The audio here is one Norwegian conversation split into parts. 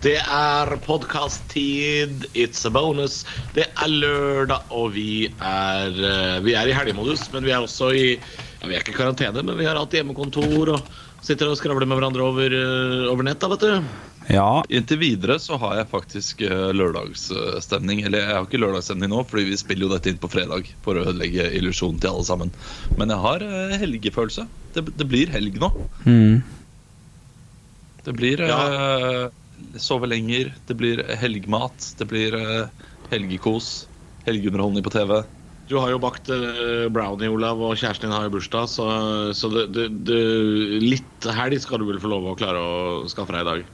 Det er podkast-tid, it's a bonus. Det er lørdag, og vi er, eh, vi er i helgemodus. Men vi er også i ja, Vi er ikke i karantene, men vi har hatt hjemmekontor og sitter og skravler med hverandre over, eh, over nett, da, vet du. Ja, Inntil videre så har jeg faktisk eh, lørdagsstemning. Eller jeg har ikke lørdagsstemning nå, fordi vi spiller jo dette inn på fredag for å ødelegge illusjonen til alle sammen. Men jeg har helgefølelse. Det, det blir helg nå. mm. Det blir eh, sove lenger, det blir helgmat, det blir eh, helgekos, helgeunderholdning på TV. Du har jo bakt eh, brownie, Olav, og kjæresten din har jo bursdag, så, så det, det, det, litt helg skal du vel få lov å klare å skaffe deg i dag.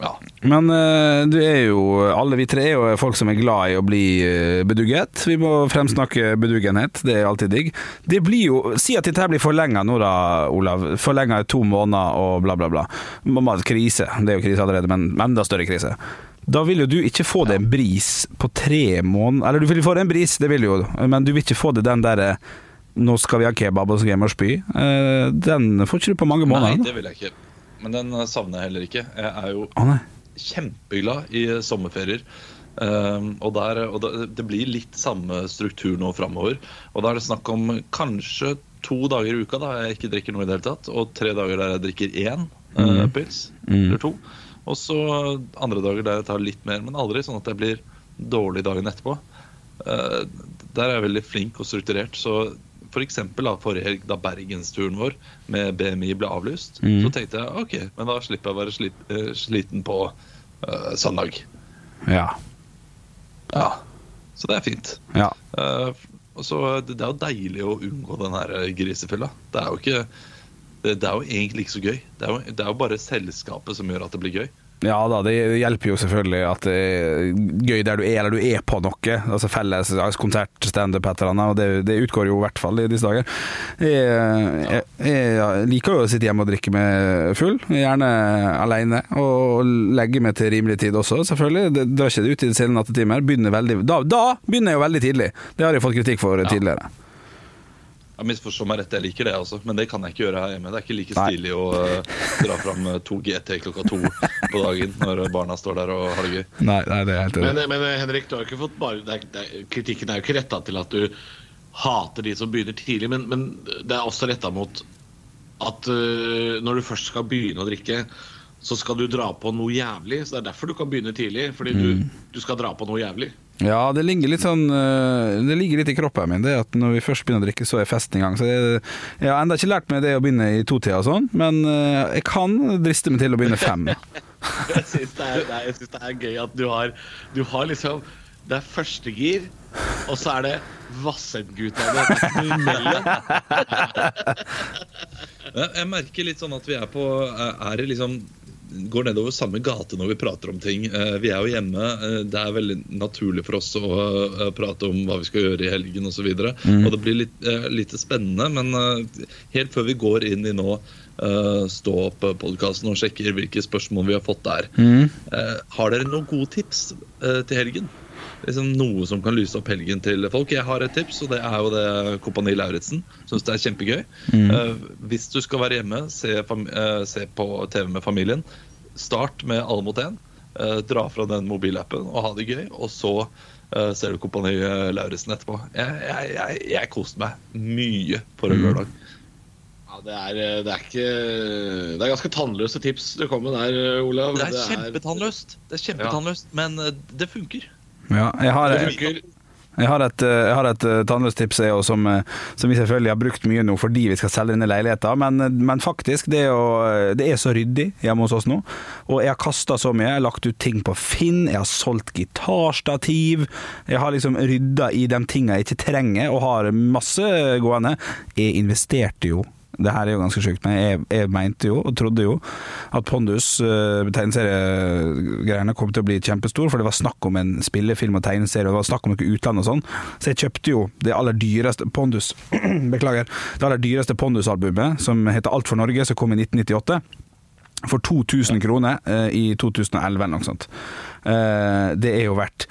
Ja. Men eh, du er jo Alle vi tre er jo folk som er glad i å bli eh, bedugget. Vi må fremsnakke beduggenhet, det er alltid digg. Det blir jo Si at dette blir forlenga nå, da, Olav. Forlenga i to måneder og bla, bla, bla. Mamma, Krise. Det er jo krise allerede, men enda større krise. Da vil jo du ikke få deg en bris på tre måneder Eller du vil få deg en bris, det vil du jo, men du vil ikke få deg den derre nå skal vi ha kebab og så skal vi spy. Eh, Den får ikke du på mange måneder. Nei, det vil jeg ikke. Men den eh, savner jeg heller ikke. Jeg er jo Å kjempeglad i sommerferier. Um, og, der, og det, det blir litt samme struktur nå framover. Og da er det snakk om kanskje to dager i uka da jeg ikke drikker noe i det hele tatt. Og tre dager der jeg drikker én mm. uh, pils. Mm. Eller to. Og så andre dager der jeg tar litt mer, men aldri sånn at jeg blir dårlig dagen etterpå. Uh, der er jeg veldig flink og strukturert. Så for eksempel da, forrige helg, da bergensturen vår med BMI ble avlyst, mm. så tenkte jeg ok, men da slipper jeg å være slit, uh, sliten på uh, søndag. Ja. Ja. Så det er fint. ja. Uh, og så det, det er jo deilig å unngå den her grisefylla. Det er jo ikke det, det er jo egentlig ikke så gøy. Det er jo, det er jo bare selskapet som gjør at det blir gøy. Ja da, det hjelper jo selvfølgelig at det er gøy der du er, eller du er på noe. Altså felles konsert, standup, et eller annet. Og det, det utgår jo i hvert fall i disse dager. Jeg, jeg, jeg liker jo å sitte hjemme og drikke med full, gjerne alene. Og legge meg til rimelig tid også, selvfølgelig. Det drar ikke det ut i sene nattetimer. Begynner veldig Da, da begynner jeg jo veldig tidlig! Det har jeg fått kritikk for tidligere. Jeg misforstår meg rett, jeg liker det også, men det kan jeg ikke gjøre her hjemme. Det er ikke like stilig å uh, dra fram eh, to GT klokka to på dagen når barna står der og har det gøy. Nei, nei, det er helt Men, men eh, Henrik, du har ikke fått bare det er, det er, kritikken er jo ikke retta til at du hater de som begynner tidlig, men, men det er også retta mot at uh, når du først skal begynne å drikke, så skal du dra på noe jævlig. Så det er derfor du kan begynne tidlig, fordi du, du skal dra på noe jævlig. Ja, det ligger litt sånn øh, Det ligger litt i kroppen min, det at når vi først begynner å drikke, så er festen i gang. Så jeg, jeg har ennå ikke lært meg det å begynne i totida og sånn, men øh, jeg kan driste meg til å begynne fem. Jeg syns det, er- det, er- synes det er gøy at du har, du har liksom Det er første gir, og så er det Vassendgutane imellom. Jeg merker litt sånn at vi er på er det liksom går nedover samme gate når vi prater om ting. Eh, Vi er jo hjemme. eh, Det er veldig naturlig for oss å eh, prate om hva vi skal gjøre i helgen osv. Og, så Mm. og det blir litt, litt, spennende, men helt før vi går inn i nå stå opp-podkasten og sjekker hvilke spørsmål vi har fått der, Mm. har dere noen gode tips til helgen? Liksom Noe som kan lyse opp helgen til folk. Jeg har et tips, og det er jo det Kompani Lauritzen. Syns det er kjempegøy. Eh, hvis du skal være hjemme, se, fam eh, se på TV med familien. Start med Alle mot én. Uh, dra fra den mobilappen og ha det gøy. Og så eh, ser du Kompani eh, Lauritzen etterpå. Jeg, jeg, jeg, jeg koste meg mye på en lørdag. Ja, det er, det er ikke Det er ganske tannløse tips du kommer med der, Olav. Det er kjempetannløst, det er kjempetannløst, men eh, det funker. Ja, jeg har, jeg, jeg har et, øh, jeg har et øh, tannløst tips jeg, som, øh, som vi selvfølgelig har brukt mye nå fordi vi skal selge denne leiligheten. Men, men faktisk, det er, jo, det er så ryddig hjemme hos oss nå. Og jeg har kasta så mye. Jeg har lagt ut ting på Finn, jeg har solgt gitarstativ. Jeg har liksom rydda i de tinga jeg ikke trenger, og har masse gående. Jeg investerte jo det her er jo ganske sjukt, men jeg, jeg mente jo, og trodde jo, at Pondus uh, tegneseriegreiene kom til å bli kjempestor, for det var snakk om en spillefilm og tegneserie, og det var snakk om noe utland og sånn. Så jeg kjøpte jo det aller dyreste Pondus Beklager. Det aller dyreste Pondus-albumet, som heter Alt for Norge, som kom i 1998 for 2000 kroner eh, i 2011 eller noe sånt. Eh, det er jo verdt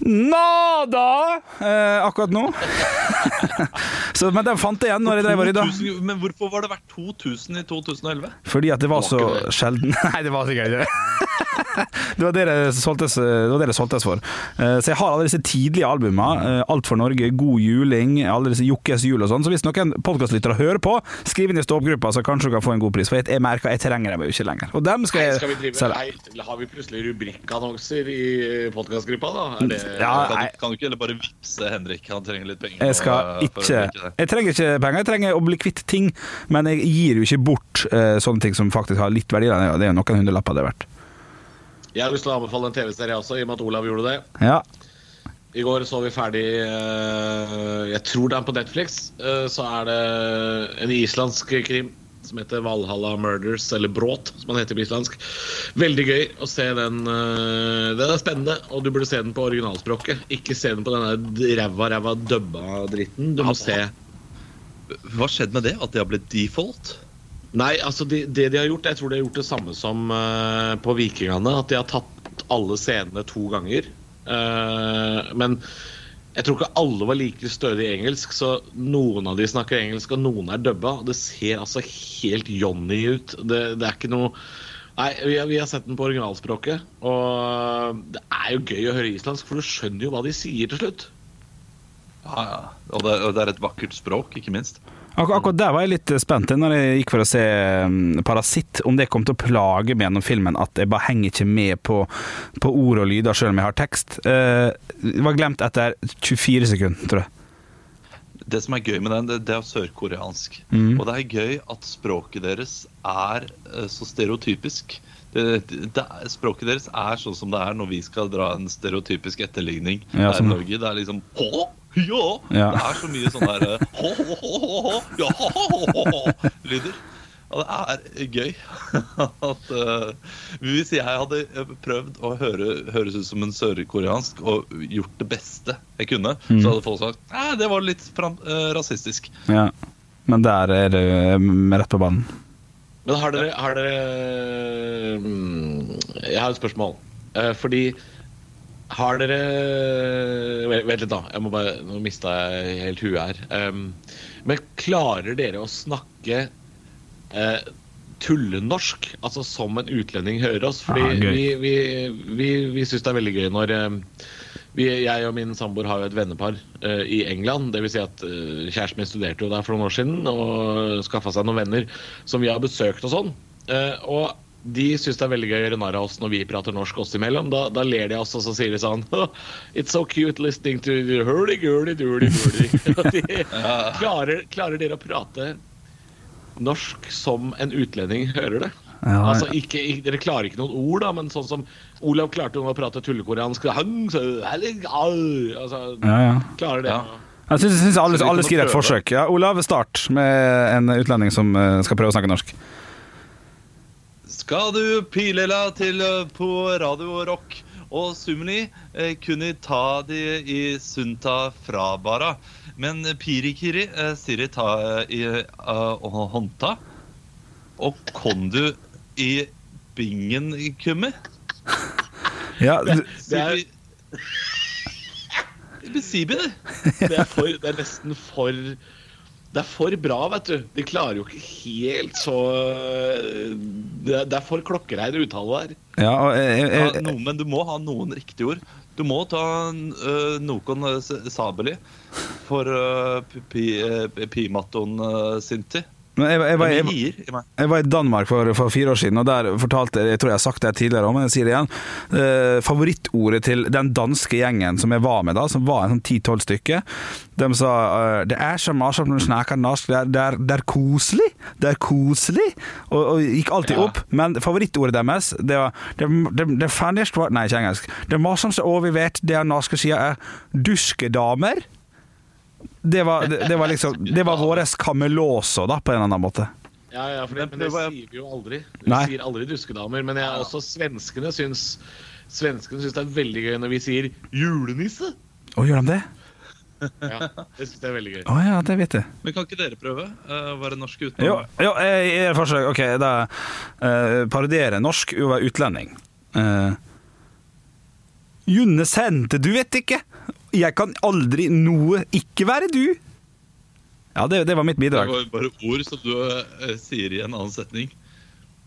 Nada! Eh, akkurat nå. så, men den fant jeg igjen når jeg drev og rydda. Men hvorfor var det verdt 2000 i 2011? Fordi at det var så Det var ikke det. sjelden Nei, det var sikkert ikke det. Det var det det solgtes, det var det det solgtes for. Eh, Så jeg har alle disse tidlige albumene. eh, Alt for Norge, God juling, alle disse Jokkes jul og sånn. Så hvis noen podkastlyttere hører på, skriv inn i stå-opp-gruppa, så kanskje du kan få en god pris. For jeg, jeg merker jeg trenger dem jo ikke lenger. Og dem skal Nei, jeg skal vi drive, selge. nei, har vi plutselig rubrikkannonser i podkastgruppa, da? Er det, Ja, Kan du, kan du ikke heller bare vippse Henrik? Han trenger litt penger. Jeg skal eh, å ikke. Jeg trenger ikke penger, jeg trenger å bli kvitt ting. Men jeg gir jo ikke bort uh, sånne ting som faktisk har litt verdi. Er det er jo noen hundrelapper det er verdt. Jeg har lyst til å anbefale en TV-serie også, i og med at Olav gjorde det. Ja. I går så vi ferdig uh, Jeg tror det er på Netflix. Uh, Så er det en islandsk krim som heter Valhalla Murders, eller Bråt, som han heter på islandsk. Veldig gøy å se den. eh, Den er spennende, og du burde se den på originalspråket. Ikke se den på denne ræva, ræva dubba dritten. Du må se Hva skjedde med det? At det har blitt default? Nei, altså de, det de har gjort Jeg tror de har gjort det samme som uh, på Vikingene. At de har tatt alle scenene to ganger. Uh, men jeg tror ikke alle var like stødige i engelsk, så noen av de snakker engelsk, og noen er dubba. Det ser altså helt Johnny ut. Det, det er ikke noe Nei, vi har, vi har sett den på originalspråket, og det er jo gøy å høre islandsk, for du skjønner jo hva de sier til slutt. Ja, ja. Og det, og det er et vakkert språk, ikke minst. Ak akkurat der var jeg litt spent når jeg gikk for å se um, Parasitt, om det kom til å plage meg gjennom filmen at jeg bare henger ikke med på, på ord og lyder selv om jeg har tekst. Uh, var glemt etter 24 sekunder, tror jeg. Det som er gøy med den, det, er sørkoreansk. Mm. Og det er gøy at språket deres er eh, så stereotypisk. Det, det, språket deres er sånn som det er når vi skal dra en stereotypisk etterligning Ja, her sånn. i Norge. Det er liksom hå, ja. Ja. Det er så mye sånn der eh, hå, hå, ja, hå, lyder. Og det er gøy at uh, Hvis jeg hadde eh, prøvd å høre, høres ut som en sørkoreansk og gjort det beste jeg kunne, Mm. så hadde folk sagt Nei, det var litt fram, uh, rasistisk. Ja. Men der er det rett på banen. Men har dere, har dere mm, Jeg har et spørsmål. Uh, fordi har dere Vent litt, da. Jeg må bare, nå mista jeg helt huet her. Um, men klarer dere å snakke uh, tullenorsk, altså som en utlending hører oss? Fordi Ja, vi, vi, vi, vi syns det er veldig gøy når um, vi, jeg og min samboer har jo et vennepar uh, i England. Det vil si at uh, kjæresten min studerte jo der for noen år siden og skaffa seg noen venner som vi har besøkt og sånn. Og de syns det er veldig gøy å gjøre narr av oss når vi prater norsk oss imellom. Da, da ler de av oss, og så sier de sånn It's so cute listening to you. hurdy-gurdy, durdy-durdy. De- klarer, klarer dere å prate norsk som en utlending hører det? Ja, Altså, ikke, ikke, Dere klarer ikke noen ord, da, men sånn som Olav klarte å prate tullekoreansk. Hang, så, altså, ja, ja. klarer det? Ja. Jeg syns, synes alle, alle skal gjøre et forsøk. Ja, Olav, start med en utlending som eh, skal prøve å snakke norsk. Skal du pilela til eh, på Radio Rock og Sumni eh, kunne ta de i Sunta frabara. Men pirikiri sier siri ta i uh, håndta. Og kon du i bingen kummi. Ja, Det er- Sibi, det. Det er, for, det er nesten for Det er for bra, vet du. De klarer jo ikke helt så Det er, det er for klokkerein uttale der. ja, og jeg, Ja, noen, men du må ha noen riktige ord. Du må ta uh, noen uh, sabeli for uh, pimaton uh, sinti. Men jeg, jeg, var- jeg, jeg var i Danmark for, for fire år siden, og der fortalte Jeg Jeg tror jeg har sagt det tidligere, men jeg sier det igjen. Eh, favorittordet til den danske gjengen som jeg var med da, som var en sånn ti-tolv stykker, de sa eh, 'Det er så morsomt når du snakker norsk. Det er, det er, det er koselig. Det er koselig.' Og, og gikk alltid Ja. opp. Men favorittordet deres, det var Det, det, det var Nei, ikke engelsk. Det morsomste ordet vi vet, det er norske sider, er 'duskedamer'. Det var, det, det var liksom Det var våres kamelåso, da, på en eller annen måte. Ja, ja, for det, men det sier vi jo aldri. Vi Nei. sier aldri duskedamer. Men jeg, også svenskene syns Svenskene syns det er veldig gøy når vi sier 'julenisse'. Å, gjør de det? Ja, det syns jeg er veldig gøy. Å ja, det vet jeg. Men kan ikke dere prøve uh, å være norske uten Jo, jo jeg jeg gjør forsøk. Ok, da uh, parodiere norsk å være utlending. Uh, Junne sendte, du vet ikke. Jeg kan aldri noe ikke være du. Ja, det, det var mitt bidrag. Det var bare ord som du eh, sier i en annen setning.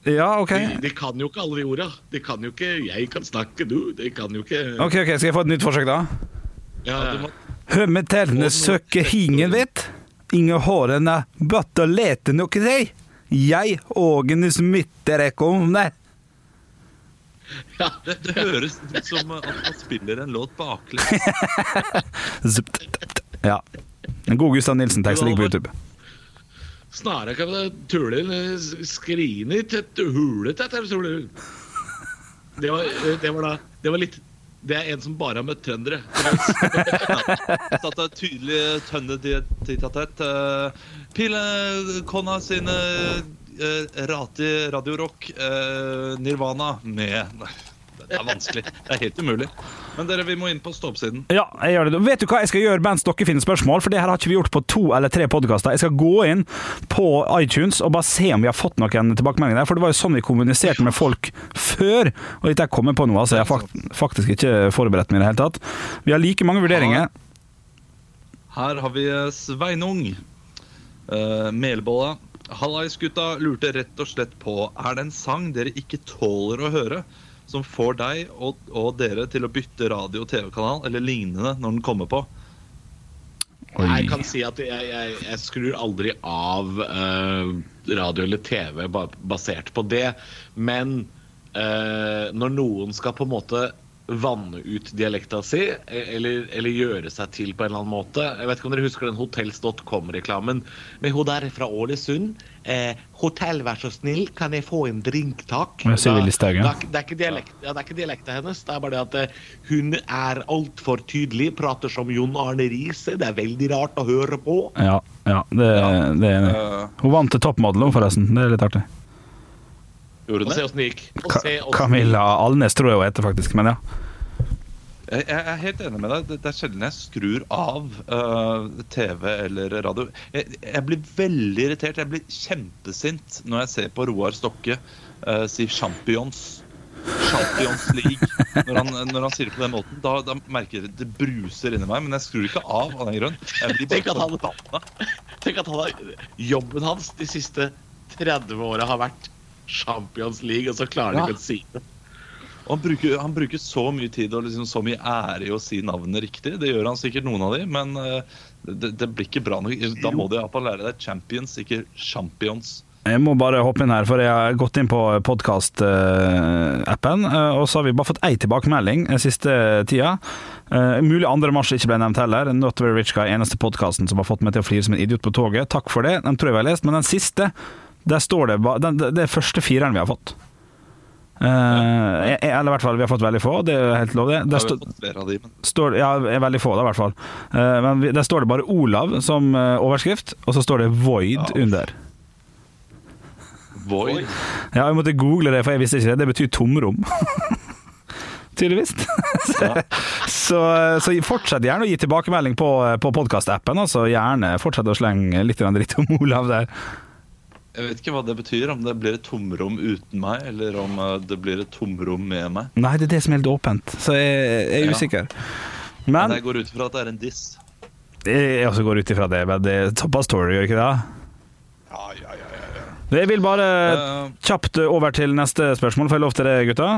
Ja, OK. De, de kan jo ikke alle de orda. De kan jo ikke 'jeg kan snakke', du. De kan jo ikke Ok, ok, Skal jeg få et nytt forsøk, da? ja, Ja, må, Hømme tellene søker hingen vet. Inge hårene bøtte lete nok deg. Jeg ågene smitter ikke om deg. Ja. det, det høres ut som at man spiller en låt baklengs. Ja. En god Gustav Nilsen-tekst ligger på YouTube. Snarere kan det tulle skrine tett hulet etter tulen. Det var, det var da Det var litt Det er en som bare har møtt trøndere. Satt et tydelig tønneditatet. Uh, Pile Konna sine rati Radio Rock Nirvana med Det er vanskelig. Det er helt umulig. Men dere, vi må inn på stoppsiden Ja, jeg gjør det. Vet du hva jeg skal gjøre mens dere finner spørsmål? For det her har ikke vi gjort på to eller tre podkaster. Jeg skal gå inn på iTunes og bare se om vi har fått noen tilbakemeldinger der. For det var jo sånn vi kommuniserte med folk før. Og dette er kommet på nå, altså. Jeg har faktisk ikke forberedt meg i det hele tatt. Vi har like mange vurderinger. Her har vi eh, Sveinung. Uh, Melbolla. Hallais, gutta. Lurte rett og slett på Er det en sang dere ikke tåler å høre, som får deg og, og dere til å bytte radio- og TV-kanal eller lignende når den kommer på? Jeg kan si at jeg, jeg, jeg skrur aldri av eh, radio eller TV basert på det. Men eh, når noen skal på en måte vanne ut dialekta si, e- eller, eller gjøre seg til på en eller annen måte Jeg vet ikke om dere husker den Hotels.com-reklamen med hun der fra Ålesund. Eh, 'Hotell, vær så snill, kan jeg få en drink, takk?' Da- da- det er ikke dialekt, ja, det er ikke dialekta hennes. Det er bare det at eh, hun er altfor tydelig. Prater som Jon Arne Riise. Det er veldig rart å høre på. Ja, ja det, det er enig. Uh, Hun vant til toppmodell, forresten. Det er litt artig. Gjorde Og se det? åssen det gikk. Og Ka se Camilla Alnes tror jeg hun heter, faktisk. Men ja. Jeg, jeg er helt enig med deg. Det, det er sjelden jeg skrur av uh, TV eller radio. Jeg, jeg blir veldig irritert. Jeg blir kjempesint når jeg ser på Roar Stokke uh, si 'Champions'. Champions League. Når han, når han sier det på den måten, da, da merker jeg det bruser inni meg. Men jeg skrur ikke av av den grunn. Jeg blir Tenk at han- Tenk at han har, jobben hans de siste 30 åra har vært Champions League, og så klarer han Ja. ikke å si det. Og han bruker, han bruker så mye tid og liksom så mye ære i å si navnet riktig. Det gjør han sikkert noen av de, men eh, det, det blir ikke bra nok. Da må du iallfall lære deg champions, ikke champions. Jeg må bare hoppe inn her, for jeg har gått inn på podkast-appen, og så har vi bare fått ei tilbakemelding den siste tida. Eh, mulig 2. mars ikke ble nevnt heller. Not Very Rich Guy, eneste podkasten som har fått meg til å flire som en idiot på toget. Takk for det. Den tror jeg vi har lest. Men den siste, der står det den, Det er første fireren vi har fått. Uh, ja. eller i hvert fall, vi har fått veldig få. Det er helt lov, det. Der flere de, men står, ja, veldig få da, i hvert fall. Uh, men der står det bare Olav som uh, overskrift, og så står det Void Ja. under. Void. Ja, jeg måtte google det, for jeg visste ikke det. Det betyr tomrom. Tydeligvis. Ja. så, så fortsett gjerne å gi tilbakemelding på, på podkastappen. Altså gjerne fortsett å slenge litt dritt om Olav der. Jeg vet ikke hva det betyr, om det blir et tomrom uten meg, eller om eh, det blir et tomrom med meg. Nei, det er det som er helt åpent, så jeg, jeg er Ja. usikker. Men Men jeg går ut ifra at det er en diss. jeg også går ut ifra det. Men det er såpass story, gjør ikke det? Ja, ja, ja, ja, Jeg vil bare Eh, kjapt over til neste spørsmål. Får jeg lov til det, gutta?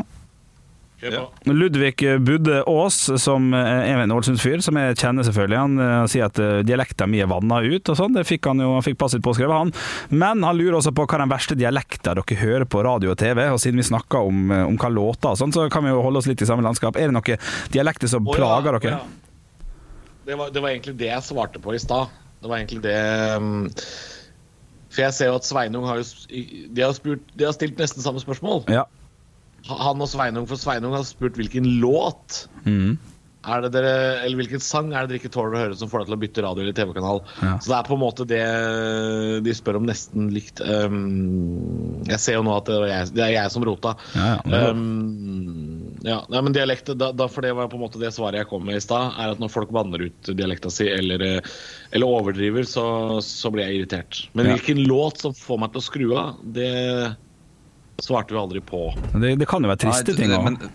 På. Ludvig Budde Aas, som er en Ålesundsfyr, som jeg kjenner selvfølgelig, han eh, sier at eh, dialekta mi er vanna ut og sånn. Det fikk han jo, han fikk passet påskrevet, han. Men han lurer også på hva den verste dialekta dere hører på radio og TV. Og siden vi snakker om, eh, om hva låter og sånn, så kan vi jo holde oss litt i samme landskap. Er det noen dialekter som oh, ja, plager dere? ja. Det, var, det var egentlig det jeg svarte på i stad. Det var egentlig det um, For jeg ser jo at Sveinung har jo De har, spurt, de har stilt nesten samme spørsmål. Ja. Han og Sveinung, for Sveinung har spurt hvilken låt Mm. er det dere, eller hvilken sang er det dere ikke tåler å høre som får deg til å bytte radio eller TV-kanal. Ja. Så det er på en måte det de spør om nesten likt. Um, jeg ser jo nå at det er jeg, det er jeg som rota. Ja, ja. Um, ja, nei, men dialekt, da, da, for det var på en måte det svaret jeg kom med i stad, er at når folk vanner ut dialekta si eller, eh, eller overdriver, så, så blir jeg irritert. Men hvilken låt som får meg til å skru av, det svarte vi aldri på. Det, det kan jo være triste nei, det- ting òg.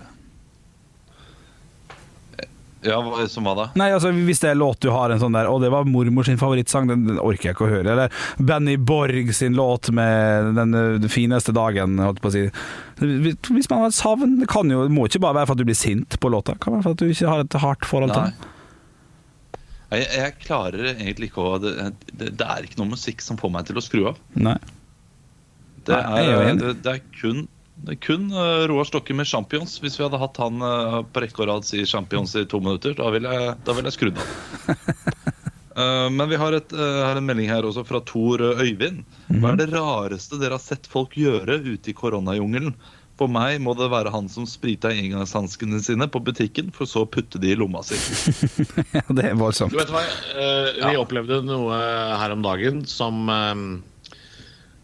Ja, som hva da? Nei, altså Hvis det er låt du har en sånn der Og det var mormor sin favorittsang, den, den orker jeg ikke å høre. Eller Benny Borg sin låt med den, eh, den fineste dagen, holdt på å si. Hvis man har savn Det kan jo, det må ikke bare være for at du blir sint på låta. Det kan være for at du ikke har et hardt forhold til Nei. den. Jeg, jeg klarer egentlig ikke å det, det, det er ikke noe musikk som får meg til å skru av. Nei. Det er er, det, det er kun, det er kun eh, Roar Stokke med Champions. Hvis vi hadde hatt han eh, på rekke og rad si Champions i to minutter, da ville jeg, da ville jeg skrudd av. Eh, men vi har, et, har en melding her også fra Tor Øyvind. Hva er det rareste dere har sett folk gjøre ute i koronajungelen? For meg må det være han som sprita engangshanskene sine på butikken, for så å putte de i lomma si. Ja, det er voldsomt. Du vet hva, eh, Vi opplevde noe her om dagen som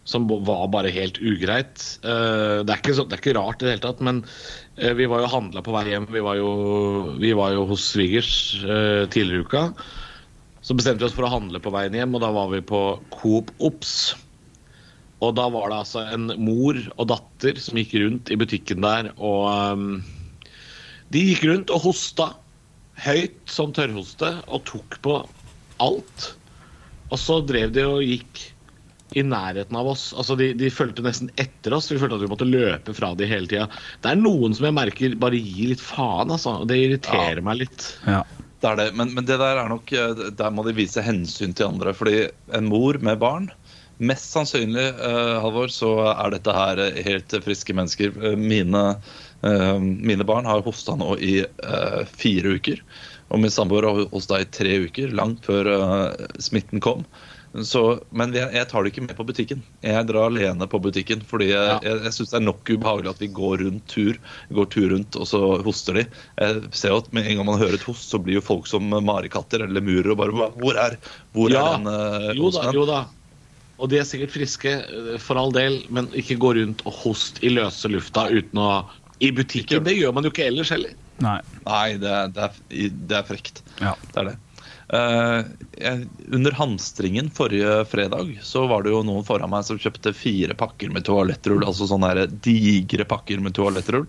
Som var bare helt ugreit. Eh, det, er ikke så, det er ikke rart i det hele tatt, men eh, vi var jo handla på vei hjem. Vi var jo, vi var jo hos svigers eh, tidligere i uka. Så bestemte vi oss for å handle på veien hjem, og da var vi på Coop Ops. Og da var det altså en mor og datter som gikk rundt i butikken der, og um, de gikk rundt og hosta høyt som tørrhoste og tok på alt. Og så drev de og gikk i nærheten av oss. Altså de, de fulgte nesten etter oss. Vi følte at vi måtte løpe fra de hele tida. Det er noen som jeg merker bare gir litt faen, altså. Det irriterer meg litt. Ja. Det er det, men, men det der er nok eh, Der må de vise hensyn til andre. Fordi en mor med barn Mest sannsynlig, eh, Halvor, så er dette her eh, helt friske mennesker. Mine, mine barn har hosta nå i fire uker. Og min samboer har hosta i tre uker, langt før smitten kom. Så, men jeg, jeg tar det ikke med på butikken. Jeg drar alene på butikken. Fordi jeg, Ja. jeg, jeg syns det er nok ubehagelig at vi går rundt tur, går tur rundt, og så hoster de. Jeg ser jo at Med en gang man hører et host, så blir jo folk som marekatter eller lemurer og bare Hvor er, hvor Ja, er den uh, Jo da, jo da. Og de er sikkert friske, eh, for all del, men ikke gå rundt og host i løse lufta uten å I butikken. Det gjør man jo ikke ellers heller. Nei. Nei, det, er- det, er, det er frekt. Ja. Det er det. Eh, under hamstringen forrige fredag så var det jo noen foran meg som kjøpte fire pakker med toalettrull. Altså sånne her digre pakker med toalettrull.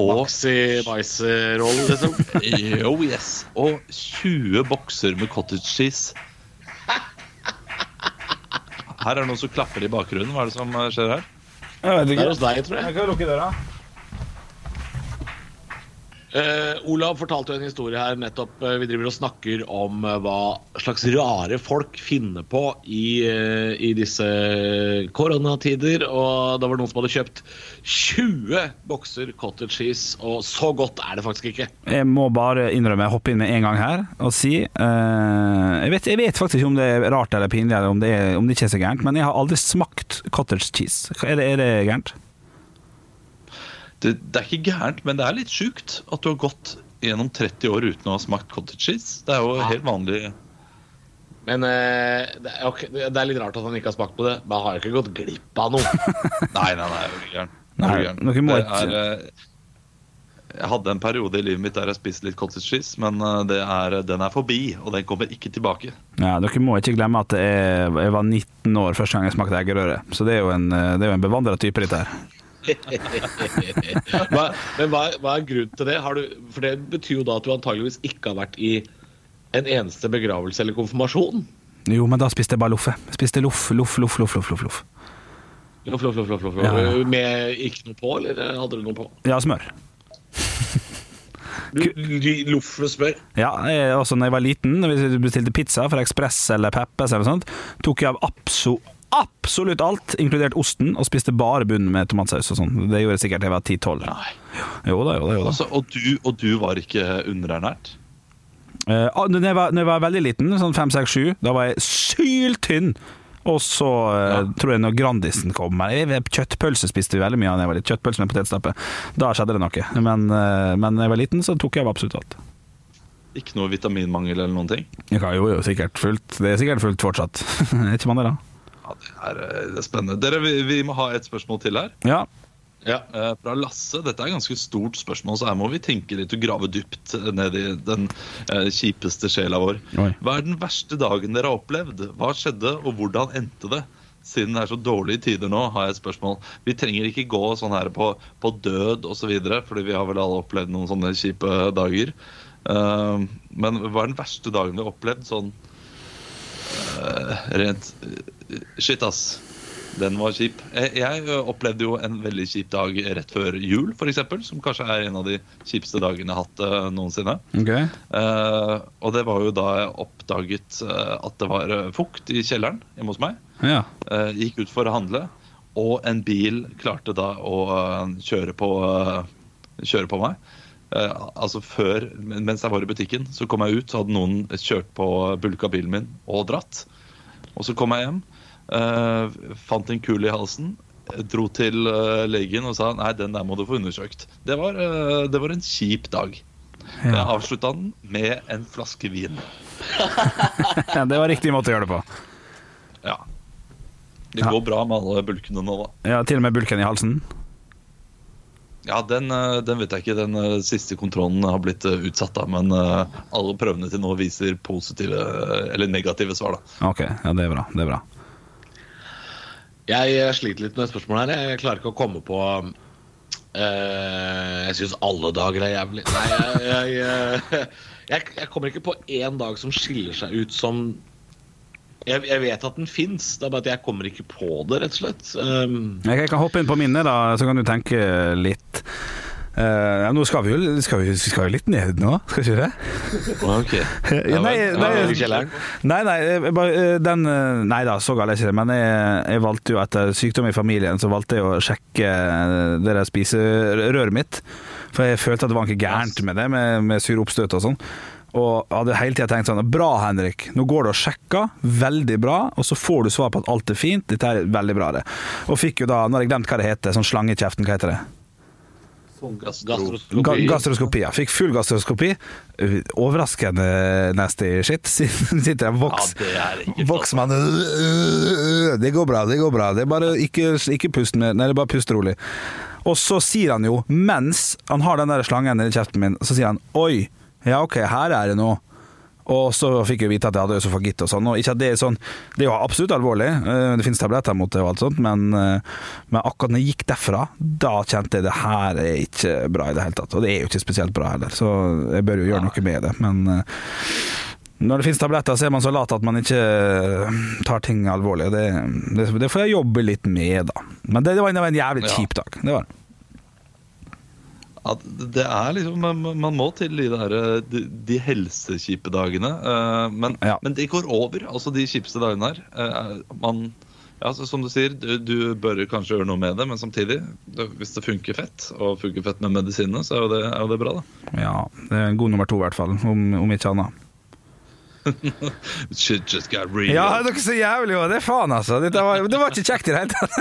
Og Maxi Vice-roll, liksom. jo, yes. Og 20 bokser med cottage cheese. Her er det noen som klapper i bakgrunnen. Hva er det som eh, skjer her? Jeg vet Det er hos deg, tror jeg. Jeg kan lukke døra. Eh, Olav fortalte jo en historie her nettopp. Uh, vi driver og snakker om uh, hva slags rare folk finner på i, i disse koronatider. Og da var det noen som hadde kjøpt 20 bokser cottage cheese, og så godt er det faktisk ikke. Jeg må bare innrømme, hoppe inn med en gang her og si jeg, vet, jeg vet faktisk ikke om det er rart eller pinlig, eller om det, er, om det ikke er så gærent, men jeg har aldri smakt cottage cheese. Er det, er det gærent? Det, det er ikke gærent, men det er litt sjukt at du har gått gjennom 30 år uten å ha smakt cottage cheese. Det er jo Ja. helt vanlig. Men eh, det, er, okay, det er litt rart at han ikke har smakt på det. Men han har jo ikke gått glipp av noe. Nei, nei, nei, jeg er ikke gæren. Jeg eh, Jeg hadde en periode i livet mitt der jeg spiste litt cottage cheese, men eh, det er, den er forbi, og den kommer ikke tilbake. Ja, Dere må ikke glemme at jeg, jeg var 19 år første gang jeg smakte eggerøre. Så det er jo en, eh, det er jo en bevandra type, dette her. Hva, men hva, hva er grunnen til det? Har du, for det betyr jo da at du antageligvis ikke har vært i en eneste begravelse eller konfirmasjon. Jo, men da spiste jeg bare loffe. Spiste loff, loff, loff, loff, loff, loff, loff. Loff, loff, loff, loff, loff. Ja, ja. Med ikke noe på, eller hadde du noe på? Ja, smør. Du, du- loff med smør? Ja, jeg, også når jeg var liten, hvis vi bestilte pizza fra Ekspress eller Peppes eller noe sånt, tok jeg av abso, absolutt alt, inkludert osten, og spiste bare bunn med tomatsaus og sånn. Det gjorde jeg sikkert jeg var 10-12. Jo da, jo da. Jo da. Altså, og, du, og du var ikke underernært? Ah, når, jeg var, når jeg var veldig liten, sånn 5-6-7, da var jeg syltynn. Og så eh, Ja. tror jeg når Grandisen kom Kjøttpølse spiste vi veldig mye av da jeg var litt Kjøttpølse med potetstappe. Da skjedde det noe. Men, eh, men da jeg var liten, så tok jeg av absolutt alt. Ikke noe vitaminmangel eller noen ting? Ja, jo, jo, sikkert fullt. Det er sikkert fullt fortsatt. er ikke man det, da? Ja, det er, eh, det er spennende. Dere, vi, vi må ha et spørsmål til her. Ja. Ja. Eh, Fra Lasse. Dette er et ganske stort spørsmål, så her må vi tenke litt og grave dypt ned i den eh, kjipeste sjela vår. Oi. Hva er den verste dagen dere har opplevd? Hva skjedde, og hvordan endte det? Siden det er så dårlige tider nå, har jeg et spørsmål. Vi trenger ikke gå sånn her på, på død osv., fordi vi har vel alle opplevd noen sånne kjipe dager. Uh, men hva er den verste dagen vi har opplevd sånn eh, rent eh, Shit, ass. Den var kjip. Jeg, opplevde jo en veldig kjip dag rett før jul, f.eks. Som kanskje er en av de kjipeste dagene jeg har hatt eh, noensinne. Ok. Uh, og det var jo da jeg oppdaget eh, at det var eh, fukt i kjelleren hjemme hos meg. Ja. Uh, gikk ut for å handle, og en bil klarte da å eh, kjøre på, uh, kjøre på meg. Eh, altså før, Mens jeg var i butikken, så kom jeg ut, så hadde noen kjørt på bulka bilen min og dratt. Og så kom jeg hjem, eh, fant en kule i halsen, dro til eh, legen og sa nei, den der må du få undersøkt. Det var, det var en kjip dag. Jeg avslutta den med en flaske vin. det var riktig måte å gjøre det på. Ja. Det Ja. går bra med alle bulkene nå, da. Ja, Til og med bulken i halsen. Ja, den, eh, den vet jeg ikke. Den eh, siste kontrollen har blitt eh, utsatt, da. Men alle prøvene til nå viser positive eller negative svar, da. Ok, ja, det er bra. Det er bra. Jeg sliter litt med spørsmålet her. Jeg klarer ikke å komme på Uh, Jeg syns alle dager er jævlig. Nei, jeg, jeg, jeg, jeg kommer ikke på én dag som skiller seg ut som jeg, jeg vet at den fins, det er bare at jeg kommer ikke på det, rett og slett. Um, Jeg kan hoppe inn på minnet, da, så kan du tenke litt. Uh, ja, nå skal vi jo skal vi, skal vi litt ned nå, skal vi ikke det? Ok. Ja, nei, nei. Nei, nei, bare, eh, den, eh, nei da, så galt er ikke det. Men jeg, jeg valgte jo etter sykdom i familien, så valgte jeg å sjekke eh, det der spiserøret mitt. For jeg følte at det var noe gærent med det, med, med sure oppstøt og sånn. Og hadde hele tida tenkt sånn Bra, Henrik. Nå går du og sjekker. Veldig bra. Og så får du svar på at alt er fint. Dette er veldig bra, det. Og fikk jo da, nå har jeg glemt hva det heter, sånn slange i kjeften, hva heter det? Ga gastroskopi. gastroskopi. Ja. Fikk full gastroskopi. Overraskende nasty shit. Sitter jeg Ja, voks. det er Voksmann Det går bra, det går bra. Det er bare ikke, ikke pust med Nei, det er bare pust rolig. Og så sier han jo, mens han har den der slangen i kjeften min, så sier han Oi, ja ok, her er det noe. Og så fikk jeg vite at jeg hadde øsofagitt og sånn. Og ikke at det er sånn Det er jo absolutt alvorlig, eh, det finnes tabletter mot det og alt sånt, men, eh, men akkurat når jeg gikk derfra, da kjente jeg det her er ikke bra i det hele tatt. Og det er jo ikke spesielt bra heller, så jeg bør jo gjøre noe med det. Men eh, når det finnes tabletter, så er man så lat at man ikke tar ting alvorlig. Det, det, det får jeg jobbe litt med, da. Men det, det var en, jævlig kjip dag. Det var det. Ja, det er liksom Man, må til de, der, de, de helsekjipe dagene. eh, men, Ja. men det går over. Altså de kjipeste dagene her. eh, man ja, så Som du sier, du, du bør kanskje gjøre noe med det, men samtidig, hvis det funker fett, og funker fett med medisinene, så er jo det, er jo det bra, da. Ja, det er en god nummer to, i hvert fall. Om, om ikke annet. Shit just got real. Ja, dere er så jævlig òg! Det er faen, altså. det var, det var ikke kjekt i det hele tatt.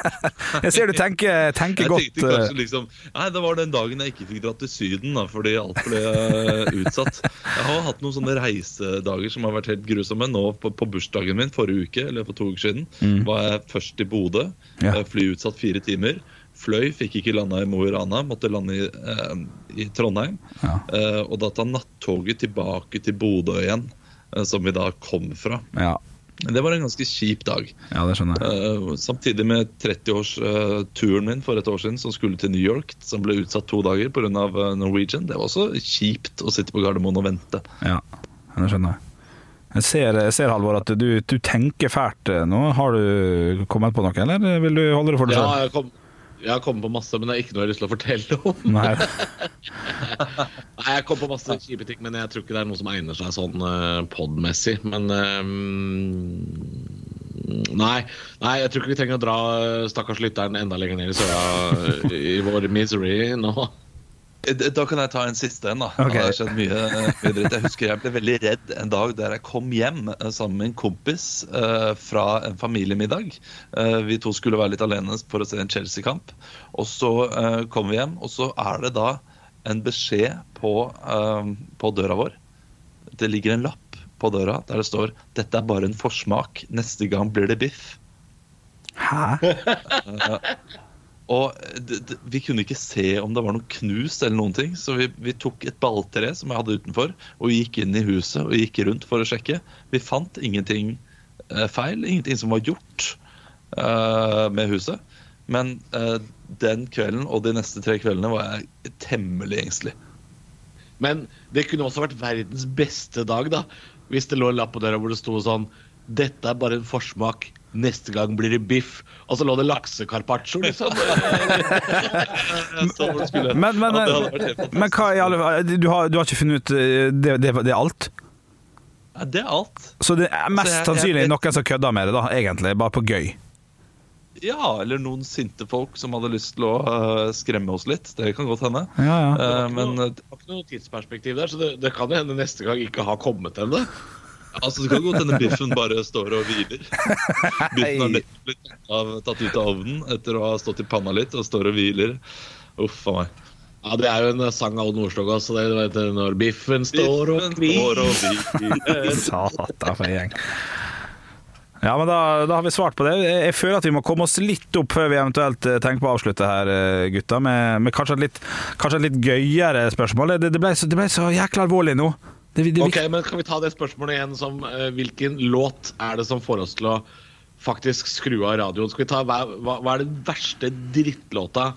Jeg ser du tenker, tenker jeg godt. tenkte eh, kanskje liksom Nei, det var den dagen jeg ikke fikk dratt til Syden da, fordi alt ble eh, utsatt. Jeg har hatt noen sånne reisedager som har vært helt grusomme. Nå på, på bursdagen min forrige uke, eller for to uker siden, var jeg først i Bodø. Mm. Ja. eh, Fly utsatt fire timer. Fløy, fikk ikke landa i Mo i Rana, måtte lande i, eh, i Trondheim. Ja. Eh, og da ta nattoget tilbake til Bodø igjen, som vi da kom fra. Ja, Det var en ganske kjip dag. ja, det skjønner jeg. Uh, samtidig med 30-årsturen min for et år siden som skulle til New York, som ble utsatt to dager pga. Norwegian. Det var også kjipt å sitte på Gardermoen og vente. Ja, det skjønner jeg. Jeg ser, jeg ser Halvor, at du, du tenker fælt nå. Har du kommet på noe, eller vil du holde det for deg selv? Ja, jeg kom, jeg har kommet på masse, men det er ikke noe jeg har lyst til å fortelle om. Nei. Nei, Jeg kom på masse kjipe ting, men jeg tror ikke det er noe som egner seg sånn uh, pod-messig. Men um nei, nei, jeg tror ikke vi trenger å dra eh, stakkars lytteren enda lenger ned i søla i vår misery nå. Eh, Da kan jeg ta en siste en. da Okay. Det har skjedd mye, eh, mye dritt. Jeg husker jeg ble veldig redd en dag der jeg kom hjem eh, sammen med en kompis uh, fra en familiemiddag. Uh, vi to skulle være litt alene for å se en Chelsea-kamp. Og så uh, kom vi hjem, og så er det da en beskjed på, på døra vår. Det ligger en lapp på døra der det står 'Dette er bare en forsmak. Neste gang blir det biff'. Hæ? Og det, vi kunne ikke se om det var noe knust eller noen ting, så vi, vi tok et balltre som jeg hadde utenfor, og gikk inn i huset og gikk rundt for å sjekke. Vi fant ingenting eh, feil, ingenting som var gjort eh, med huset. Men eh, den kvelden og de neste tre kveldene var jeg temmelig engstelig. Men det kunne også vært verdens beste dag, da. Hvis det lå en lapp på døra hvor det sto sånn Dette er bare en forsmak. Neste gang blir det biff. Og så lå det laksekarpaccio, liksom. Så det skulle- Men, men, men, men hva i alle du har, du har ikke funnet ut eh, det, det, det er alt? Ja, Det er alt. Så det er mest Altså, jeg- sannsynlig jeg- noen som kødder med det, da, egentlig. Bare på gøy. Ja, eller noen sinte folk som hadde lyst til å uh, skremme oss litt. Det kan godt hende. Ja, ja. Uh, men det var ikke noe tidsperspektiv der, så det, det kan jo hende neste gang ikke har kommet ennå. Altså, det kan godt hende biffen bare står og hviler. Biffen har blitt tatt ut av ovnen etter å ha stått i panna litt og står og hviler. Uff a meg. Ja, det er jo en sang av Odd Nordstoga også. Det vet når biffen står og Biffen står og hviler. hviler. Satan, for en gjeng. Ja, men da, da har vi svart på det. Jeg føler at vi må komme oss litt opp før vi eventuelt eh, tenker på å avslutte her, eh, gutta, med, med kanskje, et litt, kanskje et litt gøyere spørsmål. Det, det, ble så, det ble så jækla alvorlig nå. Det, det, Ok, men Kan vi ta det spørsmålet igjen som uh, hvilken låt er det som får oss til å faktisk skru av radioen? Skal vi ta, hva, hva, hva er den verste drittlåta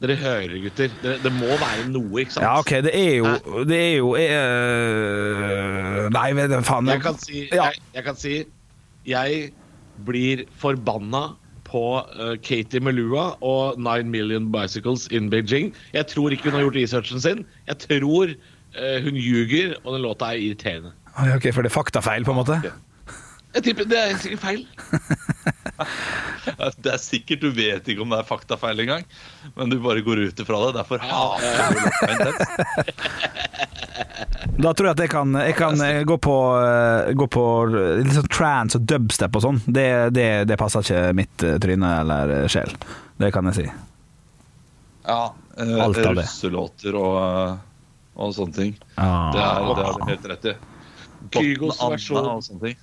dere hører, gutter? Det, det må være noe, ikke sant? Ja, OK, det er jo Det er jo uh, Nei, vet du faen. Jeg kan si jeg, jeg, kan si, jeg blir forbanna på uh, Katie Melua og Nine Million Bicycles in Beijing. Jeg tror ikke hun har gjort researchen sin. Jeg tror hun ljuger, og den låta er irriterende. Ok, For det er faktafeil, på en måte? Jeg tipper Det er sikkert feil. Det er sikkert, Du vet ikke om det er faktafeil engang, men du bare går ut ifra det. Derfor hater du låta intenst. Da tror jeg at jeg kan, jeg kan eh, gå på, eh, gå på litt sånn trance og dubstep og sånn. Det, det, det passer ikke mitt eh, tryne eller eh, sjel. Det kan jeg si. Ja, eh, Alt av det. russelåter og, eh, og sånne ting. Det Ah. er, det har du helt rett i. Kygos Botten versjon. Anna og sånne ting.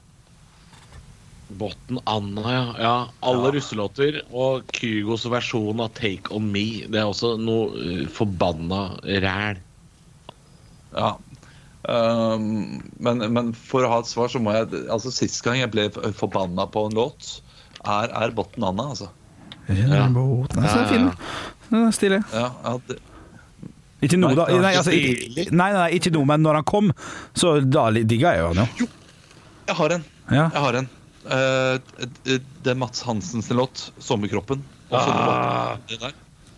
Botten Anna, ja. ja alle Ja. russelåter. Og Kygos versjon av Take On Me. Det er også noe eh, forbanna ræl. Ja. Um, men, men for å ha et svar, så må jeg Altså Sist gang jeg ble forbanna på en låt, er, er Botten Anna, altså. Ja. Båten er så Ja, fin. ja. Den er Stilig. Ja, ja, det, Ikke nå, da. Nei, ikke altså, ikke, nei, nei, ikke nå, men når han kom, så da digga jeg jo han jo. jeg har en. Ja. Jeg har en. Eh, det er Mats Hansens låt, 'Sommerkroppen'. Og sånne Ah. låter, der.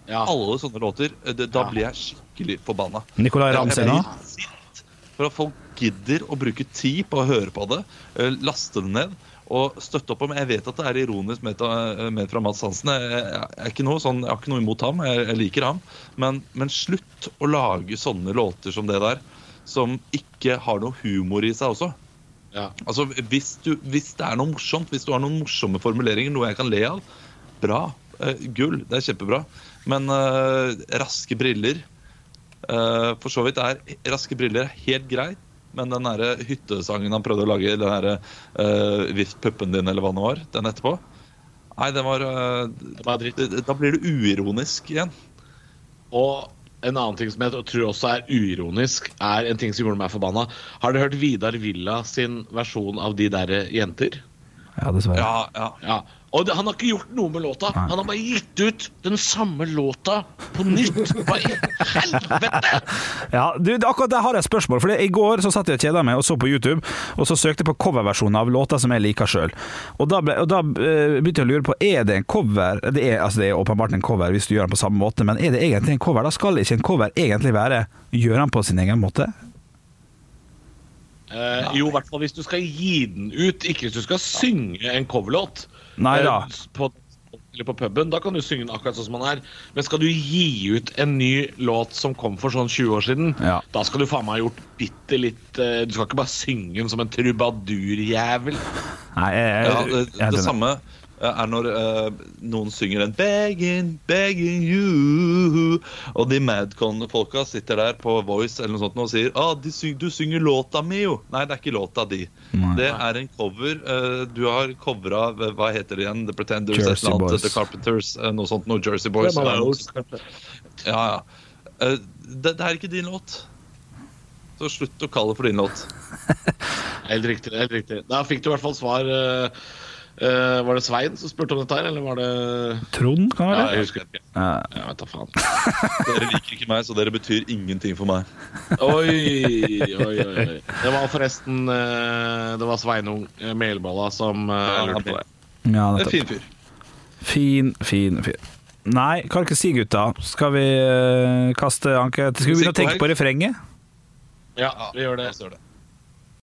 Ja. Alle sånne låter. eh, Det, da Ja. blir jeg skikkelig forbanna. Nicolay Ramsey nå. For at folk gidder å bruke tid på å høre på det, eh, laste det ned og støtte opp om Jeg vet at det er ironisk av- fra Mads Hansen. Jeg, jeg, er sånn, jeg har ikke noe imot ham, jeg, jeg liker ham. Men, men slutt å lage sånne låter som det der, som ikke har noe humor i seg også. Ja. Altså, hvis, du, hvis det er noe morsomt, hvis du har noen morsomme formuleringer, noe jeg kan le av, bra. Eh, gull. Det er kjempebra. Men eh, raske briller eh, For så vidt er raske briller er helt greit, men den der hyttesangen han prøvde å lage, den derre uh, 'Vift puppen din', eller hva det var, den etterpå Nei, den var uh, Det var dritt. Da blir det uironisk igjen. Og en annen ting som jeg tror også er uironisk, er en ting som gjorde meg forbanna. Har dere hørt Vidar Villa sin versjon av De derre jenter? Ja, dessverre. Ja, ja. Ja. Og det, han har ikke gjort noe med låta. Han har bare gitt ut den samme låta på nytt. Hva i helvete? Ja, du, akkurat der har jeg et spørsmål. For I går så satt jeg og kjeda meg og så på YouTube, og så søkte jeg på coverversjonen av låter som jeg liker sjøl. Og og da eh, begynte jeg å lure på Er det en cover det er, altså det er åpenbart en cover hvis du gjør den på samme måte, men er det egentlig en cover? Da skal ikke en cover egentlig være gjøre den på sin egen måte? Eh, jo, i hvert fall hvis du skal gi den ut, ikke hvis du skal synge en coverlåt. Nei da. Eh, på, eller på puben, da kan du synge den akkurat sånn som den er. Men skal du gi ut en ny låt som kom for sånn 20 år siden, Ja. da skal du faen meg ha gjort bitte litt eh, Du skal ikke bare synge den som en trubadurjævel. Nei, jeg, jeg, jeg, det, jeg, er det samme er når uh, noen synger en 'Begging, begging you', og de Madcon-folka sitter der på Voice eller noe sånt og sier ah, syng, 'Du synger låta mi, jo'. Nei, det er ikke låta di. Nei. Det er en cover. Uh, du har covra Hva heter det igjen? The Pretenders? Jersey annet, Boys. The Carpenters? uh, noe sånt. Noe Jersey Boys. eller noe. Ja, ja. Eh, det, det er ikke din låt. Så slutt å kalle det for din låt. Helt riktig. helt riktig Da fikk du i hvert fall svar. eh, Eh, var det Svein som spurte om dette her, eller var det Trond, kan det Ja, jeg husker ikke. Ja. Jeg vet da faen. Dere liker ikke meg, så dere betyr ingenting for meg. Oi, oi, oi. Det var forresten eh, Det var Sveinung eh, Melballa som uh, lurte på det. Ja, Det er fin fyr. Fin, fin, fin. Nei, kan ikke si, gutta. Skal vi kaste anker? Skal vi begynne å tenke på refrenget? Ja, vi gjør det. La gjør det.